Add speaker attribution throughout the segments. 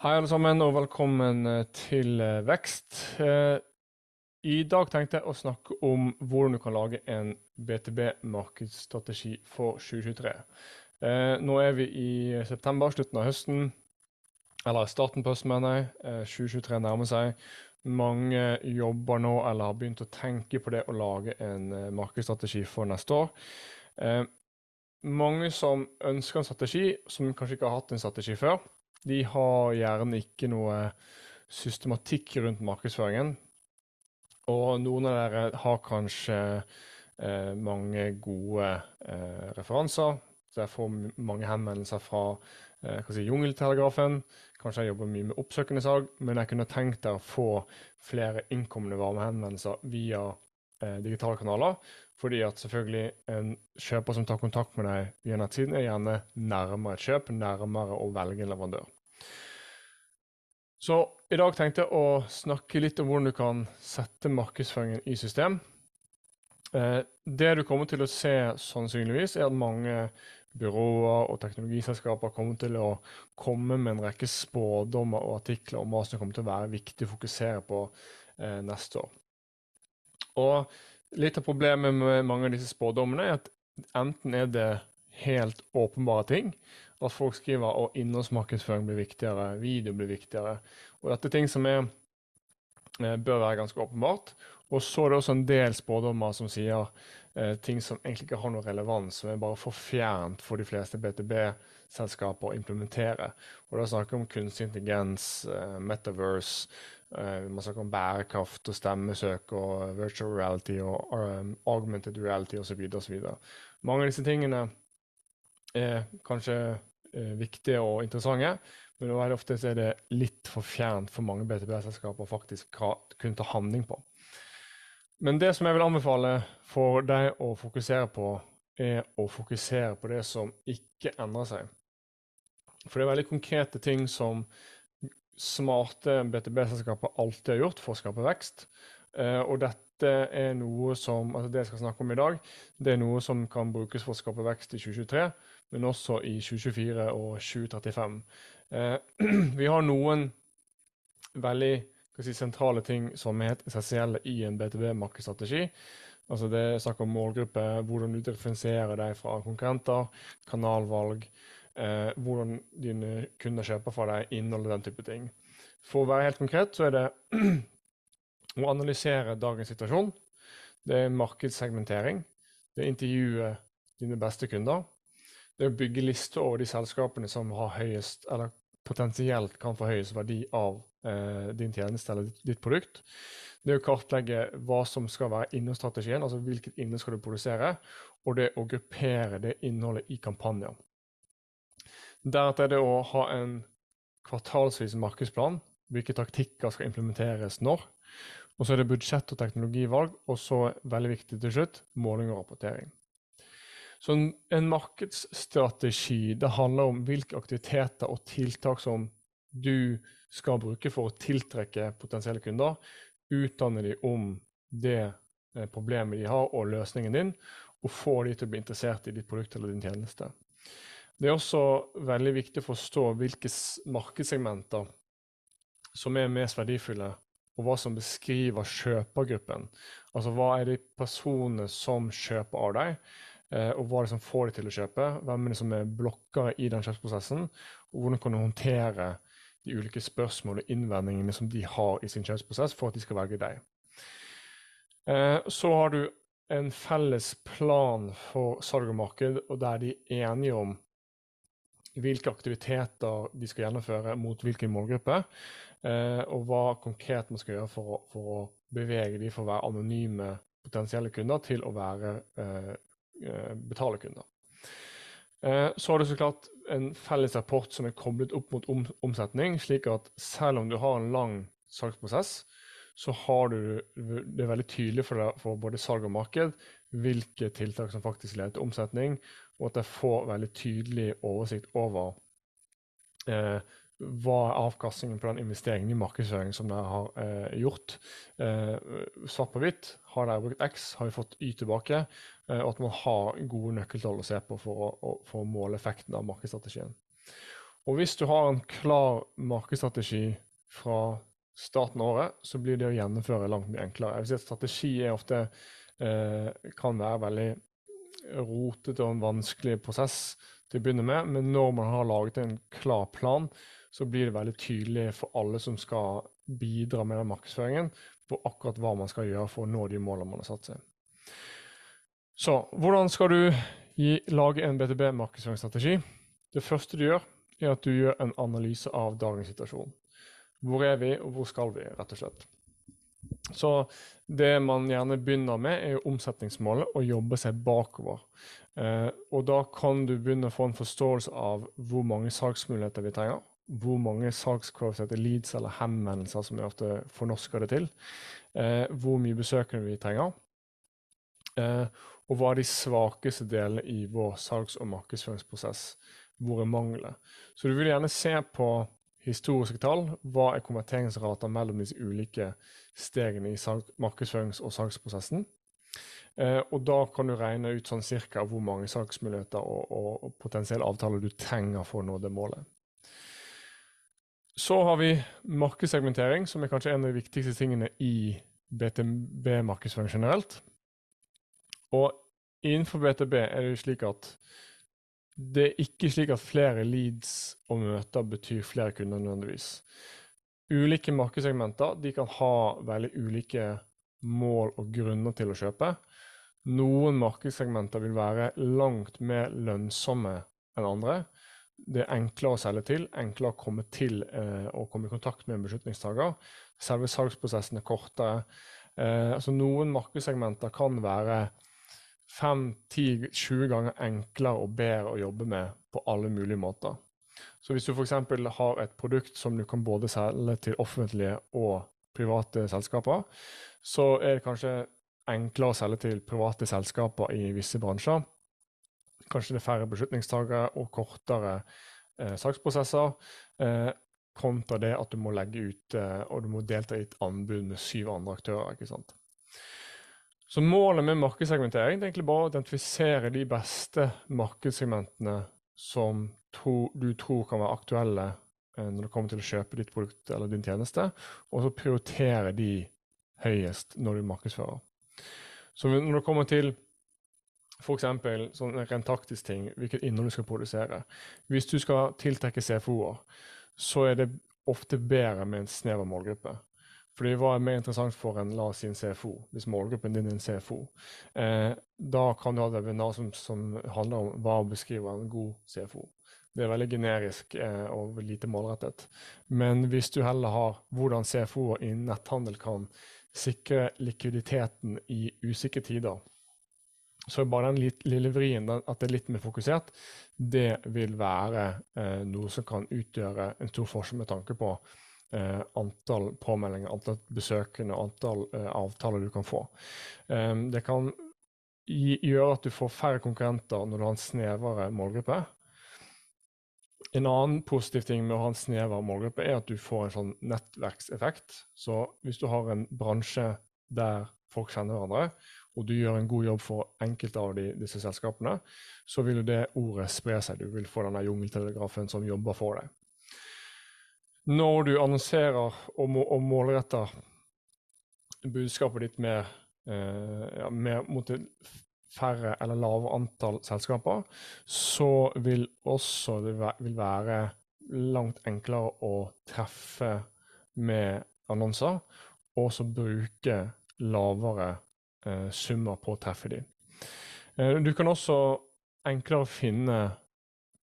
Speaker 1: Hei, alle sammen, og velkommen eh, til eh, Vekst. Eh, I dag tenkte jeg å snakke om hvordan du kan lage en BTB-markedsstrategi for 2023. Nå er vi i september, slutten av høsten. Eller starten på høsten, mener jeg. 2023 nærmer seg. Mange jobber nå eller har begynt å tenke på det å lage en markedsstrategi for neste år. Mange som ønsker en strategi, som kanskje ikke har hatt en strategi før de har gjerne ikke noe systematikk rundt markedsføringen. Og noen av dere har kanskje eh, mange gode eh, referanser. Så jeg får mange henvendelser fra eh, si, Jungeltelegrafen. Kanskje jeg jobber mye med oppsøkende salg, men jeg kunne tenkt deg å få flere innkommende varmehenvendelser via eh, digitale kanaler. Fordi at selvfølgelig en kjøper som tar kontakt med deg via nettsiden, er gjerne nærmere et kjøp, nærmere å velge en leverandør. Så i dag tenkte jeg å snakke litt om hvordan du kan sette markedsføringen i system. Eh, det du kommer til å se sannsynligvis, er at mange byråer og teknologiselskaper kommer til å komme med en rekke spådommer og artikler om hva som kommer til å være viktig å fokusere på eh, neste år. Og Litt av problemet med mange av disse spådommene er at enten er det helt åpenbare ting, at folk skriver at innholdsmarkedsføring blir viktigere, video blir viktigere. Og dette er ting som er, eh, bør være ganske åpenbart. Og så er det også en del spådommer som sier eh, ting som egentlig ikke har noe relevans, som er bare for fjernt for de fleste BTB-selskaper å implementere. Og da snakker vi om kunstig intelligens, eh, metaverse, man snakker om bærekraft og stemmesøk og virtual reality og um, augmented reality osv. osv. Mange av disse tingene er kanskje uh, viktige og interessante, men veldig ofte er det litt for fjernt for mange BTB-selskaper å faktisk kunne ta handling på. Men det som jeg vil anbefale for deg å fokusere på, er å fokusere på det som ikke endrer seg. For det er veldig konkrete ting som smarte BTB-selskaper alltid har gjort for å skape vekst. Uh, og dette er noe som, altså det jeg skal snakke om i dag, det er noe som kan brukes for å skape vekst i 2023, men også i 2024 og 2035. Uh, vi har noen veldig si, sentrale ting som er helt essensielle i en BTB-markedsstrategi. Altså det er snakk om målgruppe, hvordan du differensierer deg fra konkurrenter, kanalvalg, eh, hvordan dine kunder kjøper fra deg, innhold og den type ting. For å være helt konkret så er det å analysere dagens situasjon. Det er markedssegmentering. Det er intervjue dine beste kunder. Det er å bygge lister over de selskapene som har høyest, eller potensielt kan få høyest verdi av eh, din tjeneste eller ditt, ditt, produkt. Det er å kartlegge hva som skal være innholdsstrategien, altså hvilket innhold skal du produsere, og det å gruppere det innholdet i kampanjer. Deretter er det å ha en kvartalsvis markedsplan. Hvilke taktikker skal implementeres når. Og så er det budsjett og teknologivalg, og så veldig viktig til slutt måling og rapportering. Så en, en markedsstrategi det handler om hvilke aktiviteter og tiltak som du skal bruke for å tiltrekke potensielle kunder. Utdanne dem om det eh, problemet de har og løsningen din, og få dem til å bli interessert i ditt produkt eller din tjeneste. Det er også veldig viktig å forstå hvilke markedssegmenter som er mest verdifulle, og hva som beskriver kjøpergruppen. Altså hva er de personene som kjøper av deg, eh, og hva er det som får dem til å kjøpe? Hvem er det som er blokkere i den kjøpsprosessen? Og hvordan kan du håndtere de ulike spørsmål og innvendingene som de har i sin kjøpsprosess for at de skal velge deg. Eh, så har du en felles plan for salg og marked, og der de er enige om hvilke aktiviteter de skal gjennomføre mot hvilken målgruppe, eh, og hva konkret man skal gjøre for å, for å bevege de fra å være anonyme potensielle kunder til å være eh, eh betalekunder. Eh, så har du så klart en felles rapport som er koblet opp mot om, omsetning, slik at selv om du har en lang salgsprosess, så har du det veldig tydelig for, deg, for både salg og marked hvilke tiltak som faktisk leder til omsetning, og at jeg får veldig tydelig oversikt over eh, hva er avkastningen på den investeringen i markedsføring som dere har eh, gjort. Eh, svart på hvitt. Har dere brukt X, har vi fått Y tilbake. Eh, og at man har gode nøkkeltall å se på for å, for å måle effekten av markedsstrategien. Og hvis du har en klar markedsstrategi fra starten av året, så blir det å gjennomføre langt mye enklere. Jeg vil si at Strategi er ofte, eh, kan være veldig rotete og en vanskelig prosess til å begynne med, men når man har laget en klar plan, så blir det veldig tydelig for alle som skal bidra med den markedsføringen, på akkurat hva man skal gjøre for å nå de målene man har satt seg. Så hvordan skal du gi, lage en BTB-markedsføringsstrategi? Det første du gjør, er at du gjør en analyse av dagens situasjon. Hvor er vi, og hvor skal vi, rett og slett. Så det man gjerne begynner med, er omsetningsmålet og jobbe seg bakover. Eh, og da kan du begynne å få en forståelse av hvor mange salgsmuligheter vi trenger. Hvor mange salgskvalifiserte leads eller henvendelser, som vi ofte fornorsker det til. Eh, hvor mye besøkende vi trenger. Eh, og hva er de svakeste delene i vår salgs- og markedsføringsprosess. Hvor er manglene? Så du vil gjerne se på historiske tall. Hva er konverteringsrater mellom disse ulike stegene i markedsførings- og salgsprosessen? Eh, og da kan du regne ut sånn cirka hvor mange salgsmuligheter og, og, og potensielle avtaler du trenger for å nå det målet. Så har vi markedssegmentering, som er kanskje en av de viktigste tingene i BTB-markedsføring generelt. Og innenfor BTB er det jo slik at det er ikke slik at flere leads og møter betyr flere kunder nødvendigvis. Ulike markedssegmenter kan ha veldig ulike mål og grunner til å kjøpe. Noen markedssegmenter vil være langt mer lønnsomme enn andre. Det er enklere å selge til, enklere å komme til eh, komme i kontakt med en beslutningstaker. Selve salgsprosessen er kortere. Eh, altså noen markedssegmenter kan være 5-10-20 ganger enklere og bedre å jobbe med på alle mulige måter. Så hvis du f.eks. har et produkt som du kan både selge til offentlige og private selskaper, så er det kanskje enklere å selge til private selskaper i visse bransjer. Kanskje det er færre beslutningstagere og kortere eh, saksprosesser. Eh, kontra det at du må legge ut eh, og du må delta i et anbud med syv andre aktører. ikke sant? Så målet med markedssegmentering er egentlig bare å identifisere de beste markedssegmentene som tro, du tror kan være aktuelle eh, når det kommer til å kjøpe ditt produkt eller din tjeneste, og så prioritere de høyest når du markedsfører. Så når det kommer til f.eks. sånn rent taktisk ting, hvilket innhold du skal produsere. Hvis du skal tiltrekke CFO-er, så er det ofte bedre med en snever målgruppe. Fordi hva er mer interessant for en la oss en CFO, hvis målgruppen din er en CFO? Eh, da kan du ha et webinar som, som, handler om hva beskriver en god CFO. Det er veldig generisk eh, og lite målrettet. Men hvis du heller har hvordan CFO-er i netthandel kan sikre likviditeten i usikre tider, så er bare den lille vrien, at det er litt mer fokusert, det vil være eh, noe som kan utgjøre en stor forskjell med tanke på eh, antall påmeldinger, antall besøkende, antall eh, avtaler du kan få. Um, det kan gjøre at du får færre konkurrenter når du har en snevere målgruppe. En annen positiv ting med å ha en snever målgruppe er at du får en sånn nettverkseffekt. Så hvis du har en bransje der folk kjenner hverandre, og du gjør en god jobb for enkelte av de, disse selskapene, så vil jo det ordet spre seg. Du vil få denne jungeltelegrafen som jobber for deg når du annonserer og, må, og målretter budskapet ditt med, eh, ja, med, mot et færre eller lavere antall selskaper, så vil også det vil være langt enklere å treffe med annonser, og så bruke lavere eh, summer på å treffe dem. Eh, du kan også enklere finne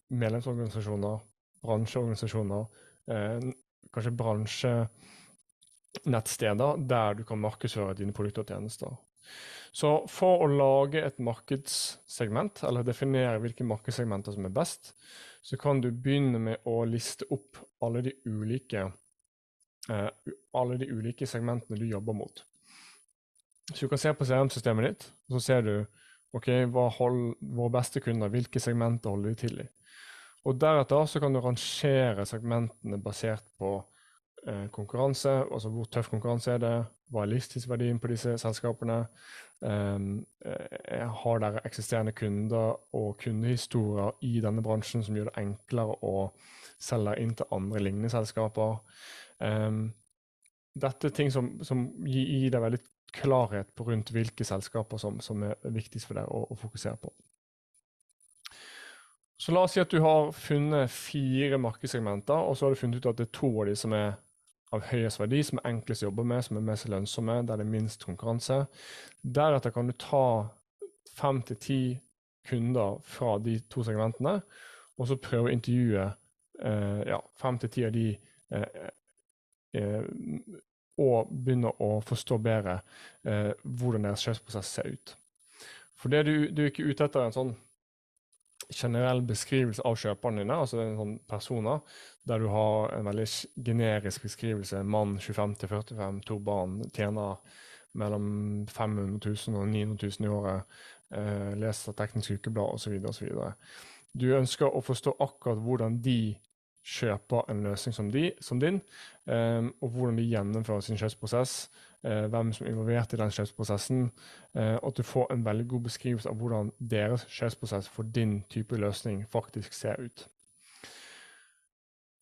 Speaker 1: medlemsorganisasjoner, bransjeorganisasjoner, kanskje bransjenettsteder der du kan markedsføre dine produkter og tjenester. Så for å lage et markedssegment, eller definere hvilke markedssegmenter som er best, så kan du begynne med å liste opp alle de ulike, eh, alle de ulike segmentene du jobber mot. Så du kan se på CRM-systemet ditt, og så ser du ok, hva hold, våre beste kunder, hvilke segmenter holder de til i. Og Deretter så kan du rangere segmentene basert på eh, konkurranse. Altså hvor tøff konkurranse er det? Hva er livstidsverdien på disse selskapene? eh, har dere eksisterende kunder og kundehistorier i denne bransjen som gjør det enklere å selge inn til andre lignende selskaper? Eh, dette er ting som, som gir deg veldig klarhet på rundt hvilke selskaper som, som er viktigst for deg å, å, fokusere på. Så la oss si at du har funnet fire markedssegmenter, og så har du funnet ut at det er to av de som er av høyest verdi, som er enklest å jobbe med, som er mest lønnsomme, der det er minst konkurranse. Deretter kan du ta fem til ti kunder fra de to segmentene, og så prøve å intervjue eh, ja, fem til ti av de eh, eh, og begynne å forstå bedre eh, hvordan deres kjøpsprosess ser ut. For det du, du er ikke ute etter en sånn generell beskrivelse av kjøperne dine, altså en sånn personer, der du har en veldig generisk beskrivelse. Mann 25-45, to barn, tjener mellom 500 000 og 900 000 i året, eh, leser Teknisk Ukeblad osv. osv. Du ønsker å forstå akkurat hvordan de kjøper en løsning som, de, som din, eh, og hvordan de gjennomfører sin kjøpsprosess, hvem som er involvert i den kjøpsprosessen, og at du får en veldig god beskrivelse av hvordan deres kjøpsprosess for din type løsning faktisk ser ut.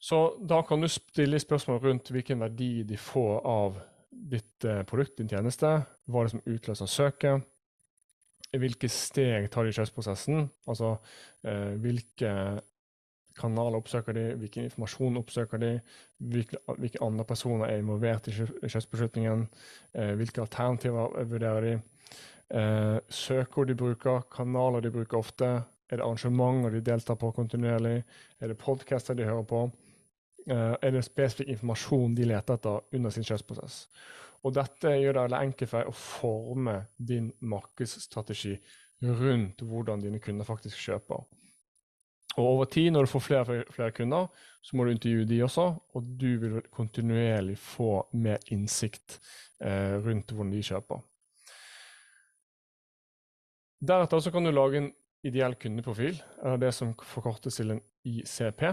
Speaker 1: Så da kan du stille spørsmål rundt hvilken verdi de får av ditt uh, produkt, din tjeneste, hva det som utløser søket, hvilke steg tar de i kjøpsprosessen, altså hvilke kanaler oppsøker de, hvilken informasjon oppsøker de, hvilke, hvilke andre personer er involvert i kjøpsbeslutningen, eh, hvilke alternativer vurderer de, eh, søkeord de bruker, kanaler de bruker ofte, er det arrangementer de deltar på kontinuerlig, er det podcaster de hører på, eh, er det spesifikk informasjon de leter etter under sin kjøpsprosess. Og dette gjør det enkelt for deg å forme din markedsstrategi rundt hvordan dine kunder faktisk kjøper. Og over tid, når du får flere flere kunder, så må du intervjue de også, og du vil kontinuerlig få mer innsikt eh, rundt hvordan de kjøper. Deretter så kan du lage en ideell kundeprofil, eller det som forkortes til en ICP.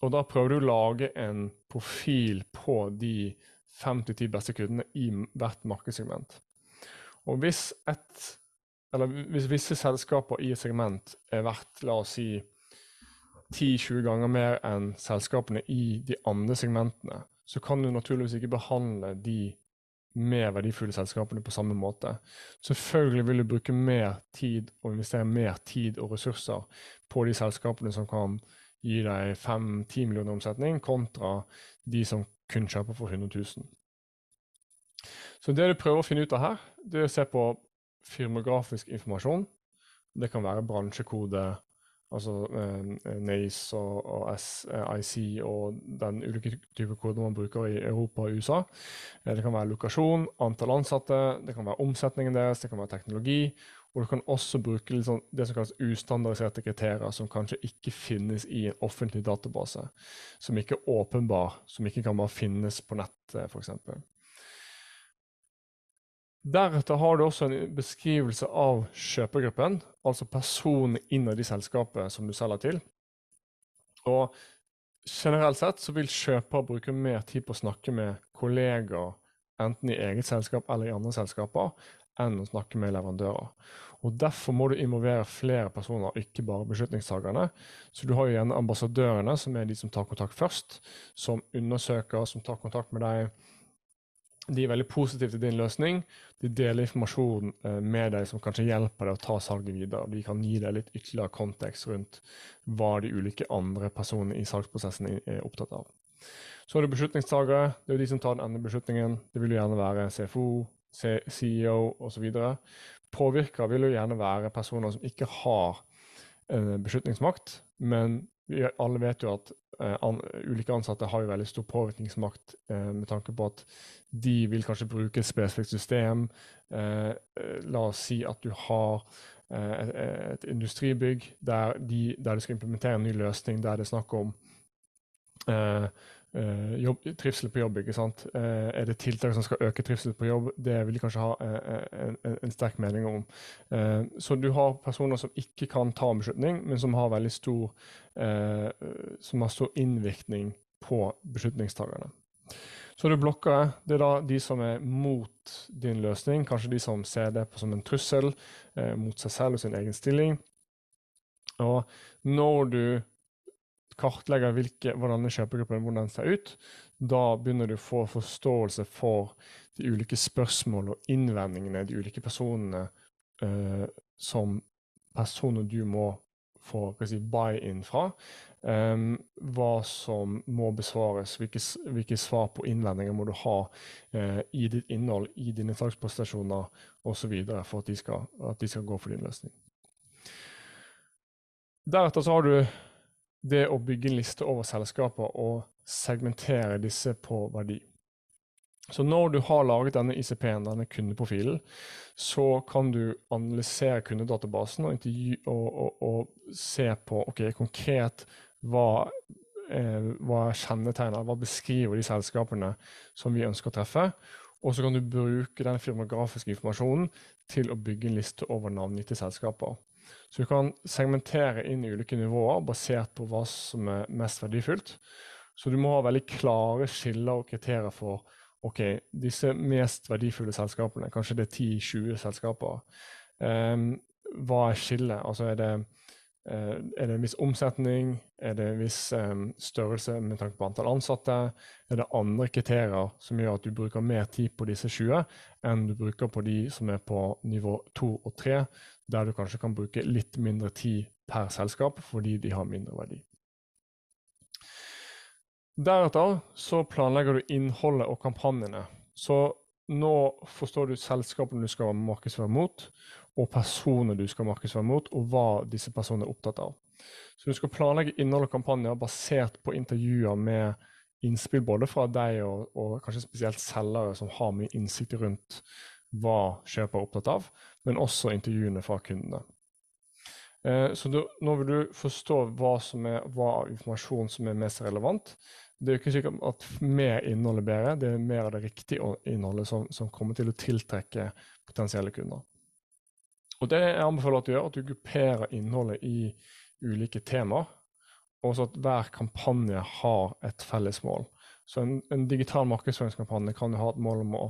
Speaker 1: Og da prøver du å lage en profil på de fem til ti beste kundene i hvert markedssegment. Og hvis et eller hvis visse selskaper i et segment er verdt, la oss si, 10-20 ganger mer enn selskapene i de andre segmentene, så kan du naturligvis ikke behandle de mer verdifulle selskapene på samme måte. Selvfølgelig vil du bruke mer tid og investere mer tid og ressurser på de selskapene som kan gi deg 5-10 millioner omsetning, kontra de som kun kjøper for 100 000. Så det du prøver å finne ut av her, det er å se på firmografisk informasjon. Det kan være bransjekode, altså eh, NACE og, og SIC eh, og den ulike type koder man bruker i Europa og USA. Eh, det kan være lokasjon, antall ansatte, det kan være omsetningen deres, det kan være teknologi. Og du kan også bruke sånn, det som kalles ustandardiserte kriterier, som kanskje ikke finnes i en offentlig database. Som ikke er åpenbar, som ikke kan bare finnes på nettet, f.eks. Deretter har du også en beskrivelse av kjøpergruppen, altså personene innad i selskapet som du selger til. Og generelt sett så vil kjøper bruke mer tid på å snakke med kollegaer, enten i eget selskap eller i andre selskaper, enn å snakke med leverandører. Og Derfor må du involvere flere personer, ikke bare beslutningstakerne. Så du har jo gjerne ambassadørene, som er de som tar kontakt først, som undersøker, som tar kontakt med deg de er veldig positive til din løsning. De deler informasjon eh, med deg som kanskje hjelper deg å ta salget videre. De kan gi deg litt ytterligere kontekst rundt hva de ulike andre personene i salgsprosessen er opptatt av. Så er det beslutningstagere. Det er jo de som tar den endelige beslutningen. Det vil jo gjerne være CFO, CEO osv. Påvirker vil jo gjerne være personer som ikke har eh, beslutningsmakt, men vi alle vet jo at uh, an, ulike ansatte har jo veldig stor påvirkningsmakt uh, med tanke på at de vil kanskje bruke et spesifikt system. Uh, la oss si at du har et, et, industribygg der, de, der du skal implementere en ny løsning der det er snakk om jobb, trivsel på jobb. ikke sant? Uh, er det tiltak som skal øke trivsel på jobb? Det vil de kanskje ha uh, en, en, sterk mening om. så du har personer som ikke kan ta en beslutning, men som har veldig stor, som har stor innvirkning på beslutningstakerne. Så du blokker det er da de som er mot din løsning, kanskje de som ser det som en trussel eh, mot seg selv og sin egen stilling. Og når du kartlegger hvilke, hvordan kjøpegruppen hvordan ser ut, da begynner du å få forståelse for de ulike spørsmål og innvendingene de ulike personene uh, som personer du må få si, buy-in fra. Um, hva som må besvares, hvilke, hvilke, svar på innvendinger må du ha uh, i ditt innhold, i dine saksprestasjoner osv. for at de, skal, at de skal gå for din løsning. Deretter så har du det å bygge en liste over selskaper og segmentere disse på verdi. Så når du har laget denne ICP-en, denne kundeprofilen, så kan du analysere kundedatabasen og, og, og, og se på ok, konkret hva, eh, hva kjennetegner, hva beskriver de selskapene som vi ønsker å treffe. Og så kan du bruke den firmografiske informasjonen til å bygge en liste over navngitte selskaper. Så du kan segmentere inn i ulike nivåer basert på hva som er mest verdifullt. Så du må ha veldig klare skiller og kriterier for OK, disse mest verdifulle selskapene, kanskje det er 10-20 selskaper, um, hva er skillet? Altså er det, er det en viss omsetning? Er det en viss um, størrelse med tanke på antall ansatte? Er det andre kriterier som gjør at du bruker mer tid på disse 20 enn du bruker på de som er på nivå 2 og 3, der du kanskje kan bruke litt mindre tid per selskap fordi de har mindre verdi? Deretter så planlegger du innholdet og kampanjene. Så nå forstår du selskapene du skal markedsføre mot, og personer du skal markedsføre mot, og hva disse personene er opptatt av. Så du skal planlegge innhold og kampanjer basert på intervjuer med innspill både fra deg og, og kanskje spesielt selgere som har mye innsikt rundt hva kjøper er opptatt av, men også intervjuene fra kundene. Eh, så du, nå vil du forstå hva, som er, hva informasjon som er mest relevant, det er jo ikke sikkert at mer innhold er bedre, det er mer av det riktige innholdet som, som kommer til å tiltrekke potensielle kunder. Og Det jeg anbefaler at du gjør, at du grupperer innholdet i ulike temaer, og så at hver kampanje har et felles mål. Så en, en digital markedsføringskampanje kan jo ha et mål om å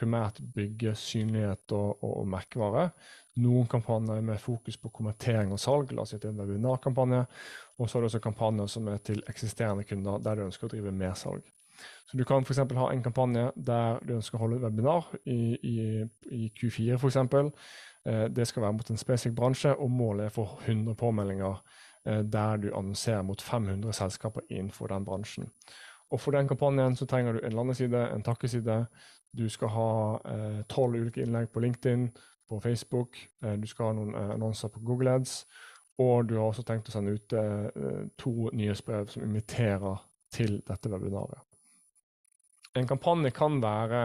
Speaker 1: primært bygge synlighet og, og, og merkevare. Noen kampanjer med fokus på kommentering og salg, la oss si det er en webinarkampanje. Og så er det også kampanjer som er til eksisterende kunder, der du ønsker å drive mer salg. Så Du kan f.eks. ha en kampanje der du ønsker å holde webinar i, i, i Q4 f.eks. Eh, det skal være mot en spesifikk bransje, og målet er for 100 påmeldinger eh, der du annonserer mot 500 selskaper innenfor den bransjen. Og For den kampanjen så trenger du en landeside, en takkeside. Du skal ha eh, tolv eh, ulike innlegg på LinkedIn, på Facebook. Du skal ha noen annonser på Google Ads. Og du har også tenkt å sende ut to nyhetsbrev som inviterer til dette webinaret. En kampanje kan være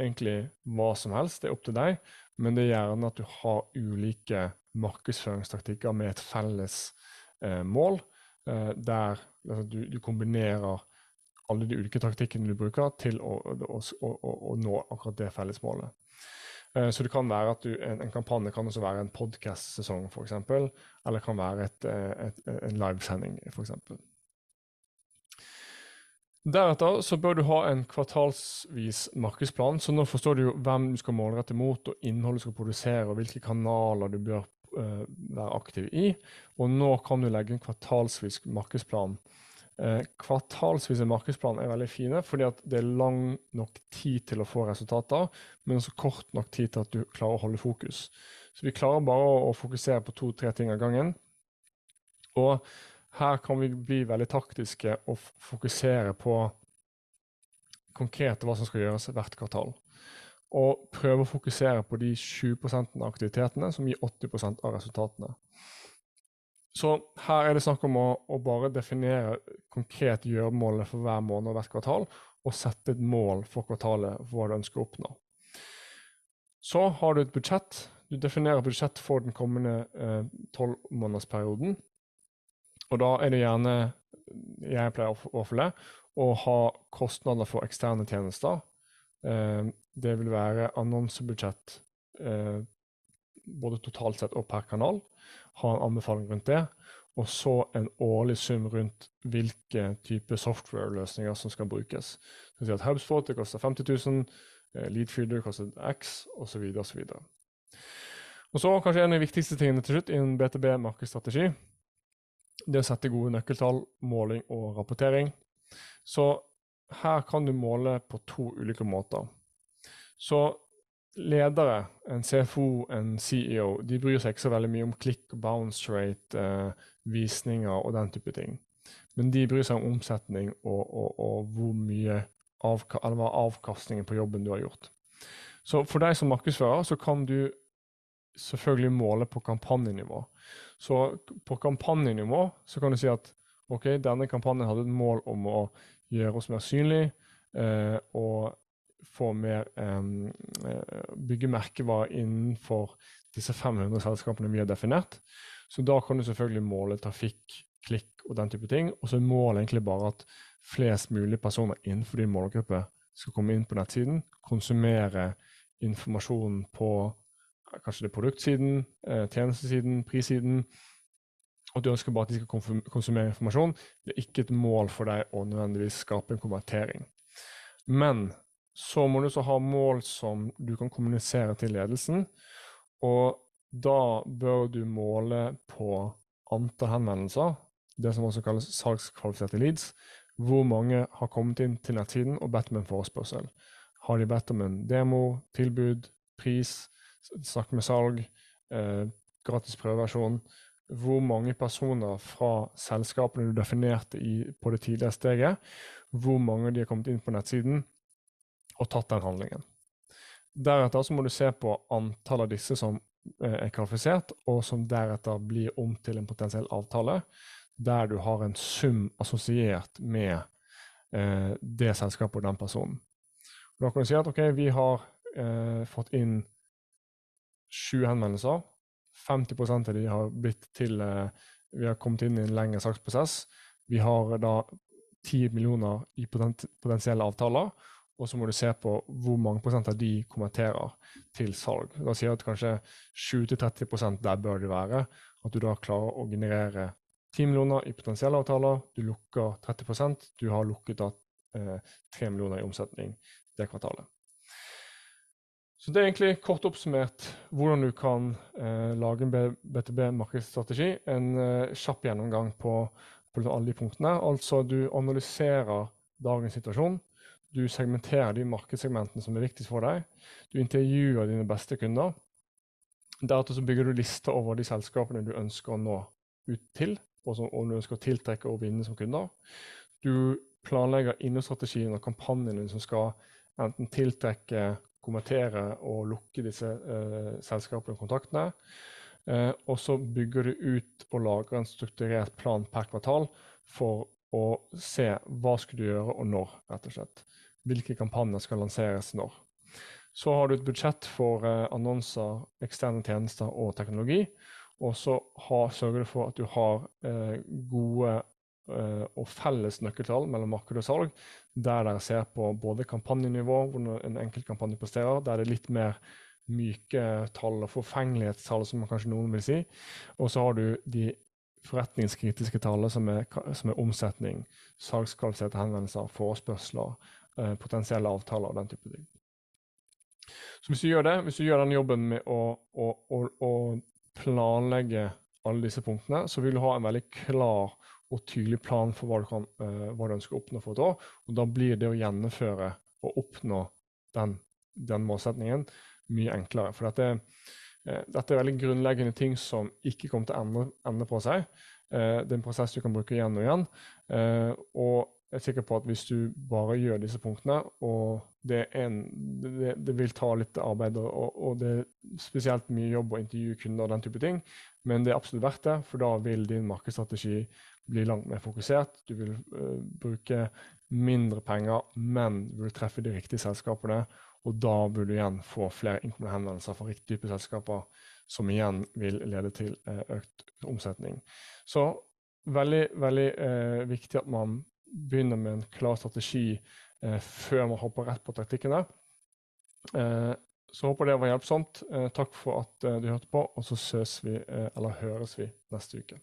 Speaker 1: egentlig hva som helst, det er opp til deg, men det er gjerne at du har ulike markedsføringstaktikker med et felles eh, mål, eh, der altså, du, du, kombinerer alle de ulike taktikkene du bruker til å, å, å, å nå akkurat det felles målet. Eh, så det kan være at du, en, en, kampanje kan også være en podkast-sesong, f.eks. Eller kan være et, et, et, en livesending, f.eks. Deretter så bør du ha en kvartalsvis markedsplan. Så nå forstår du jo hvem du skal målrette mot, og innholdet du skal produsere, og hvilke kanaler du bør uh, være aktiv i. Og nå kan du legge en kvartalsvis markedsplan Uh, kvartalsvise markedsplan er veldig fine, fordi at det er lang nok tid til å få resultater, men også kort nok tid til at du klarer å holde fokus. Så vi klarer bare å fokusere på to-tre ting av gangen. Og her kan vi bli veldig taktiske og fokusere på konkret hva som skal gjøres hvert kvartal. Og prøve å fokusere på de 20 av aktivitetene som gir 80% av resultatene. Så her er det snakk om å, å bare definere konkret gjøremålene for hver måned og hvert kvartal, og sette et mål for kvartalet for hva du ønsker å oppnå. Så har du et budsjett. Du definerer budsjett for den kommende tolvmånedersperioden. Eh, og da er det gjerne, jeg pleier å følge, å ha kostnader for eksterne tjenester. Eh, det vil være annonsebudsjett eh, både totalt sett og per kanal ha en anbefaling rundt det. og så en årlig sum rundt hvilke type software-løsninger som skal brukes. Så si at HubSpot det koster 50 000, eh, Leadfeeder koster X, osv. osv. Og så kanskje en av de viktigste tingene til slutt innen BTB-markedsstrategi. Det å sette gode nøkkeltall, måling og rapportering. Så her kan du måle på to ulike måter. Så ledere, en CFO, en CEO, de bryr seg ikke så veldig mye om klikk, bounce rate, eh, visninger og den type ting. Men de bryr seg om omsetning og, og, og hvor mye avka avkastningen på jobben du har gjort. Så for deg som markedsfører så kan du selvfølgelig måle på kampanjenivå. Så på kampanjenivå så kan du si at ok, denne kampanjen hadde et mål om å gjøre oss mer synlige eh, og få mer eh, bygge merkevarer innenfor disse 500 selskapene vi har definert. Så da kan du selvfølgelig måle trafikk, klikk og den type ting. Og så er målet egentlig bare at flest mulig personer innenfor din målgruppe skal komme inn på nettsiden, konsumere informasjonen på kanskje det er produktsiden, eh, tjenestesiden, prissiden. Og du ønsker bare at de skal konsumere informasjon. Det er ikke et mål for deg å nødvendigvis skape en konvertering. Men så må du så ha mål som du kan kommunisere til ledelsen. Og da bør du måle på antall henvendelser, det som også kalles salgskvalifiserte leads. Hvor mange har kommet inn til nettsiden og bedt om en forespørsel. Har de bedt om en demo, tilbud, pris, snakk med salg, eh, gratis prøveversjon? Hvor mange personer fra selskapene du definerte i, på det tidligere steget, hvor mange de har kommet inn på nettsiden, og tatt den handlingen. Deretter så må du se på antallet av disse som eh, er kvalifisert, og som deretter blir om til en potensiell avtale, der du har en sum assosiert med eh, det selskapet og den personen. da kan du si at ok, vi har eh, fått inn sju henvendelser. 50% av de har blitt til eh, Vi har kommet inn i en lengre saksprosess. Vi har da 10 millioner i potensielle avtaler, og så må du se på hvor mange prosent av de kommenterer til salg. Da sier jeg at kanskje 7-30 der bør det være. At du da klarer å generere 10 millioner i potensielle avtaler. Du lukker 30% Du har lukket da eh, 3 millioner i omsetning det kvartalet. Så Det er egentlig kort oppsummert hvordan du kan eh, lage en BTB-markedsstrategi. En eh, kjapp gjennomgang på, på alle de punktene. Altså du analyserer dagens situasjon du segmenterer de markedssegmentene som er viktigst for deg. Du intervjuer dine beste kunder. Deretter så bygger du lister over de selskapene du ønsker å nå ut til, og som og du ønsker å tiltrekke og vinne som kunder. Du planlegger innholdsstrategien og kampanjene som skal enten tiltrekke, kommentere og lukke disse uh, selskapene og kontaktene. Uh, og så bygger du ut og lager en strukturert plan per kvartal for å se hva skal du gjøre og når, rett og slett hvilke kampanjer skal lanseres når. Så har du et budsjett for eh, annonser, eksterne tjenester og teknologi. Og så sørger du for at du har eh, gode eh, og felles nøkkeltall mellom marked og salg, der dere ser på både kampanjenivå, hvordan en enkelt kampanje presterer, der det er litt mer myke tall og forfengelighetstall, som kanskje noen vil si. Og så har du de forretningskritiske tallene, som er, som er omsetning, salgskvalifiserte henvendelser, forespørsler, eh, potensielle avtaler og den type ting. Så hvis du gjør det, hvis du gjør den jobben med å, å, å, å planlegge alle disse punktene, så vil du ha en veldig klar og tydelig plan for hva du, kan, uh, hva du ønsker å oppnå for et år. Og da blir det å gjennomføre og oppnå den, den målsetningen mye enklere. For dette, uh, dette, er veldig grunnleggende ting som ikke kommer til å endre, endre på seg. Uh, det er en prosess du kan bruke igjen og igjen. og jeg er sikker på at hvis du bare gjør disse punktene, og det, en, det, det vil ta litt arbeid, og, og, det er spesielt mye jobb å intervjue kunder og den type ting, men det er absolutt verdt det, for da vil din markedsstrategi bli langt mer fokusert. Du vil uh, bruke mindre penger, men du vil treffe de riktige selskapene, og da vil du igjen få flere innkommende henvendelser fra riktig type selskaper, som igjen vil lede til uh, økt omsetning. Så veldig, veldig uh, viktig at man begynner med en klar strategi før man hopper rett på taktikkene. Eh, så håper det var hjelpsomt. Takk for at du hørte på, og så ses vi, eller høres vi neste uke.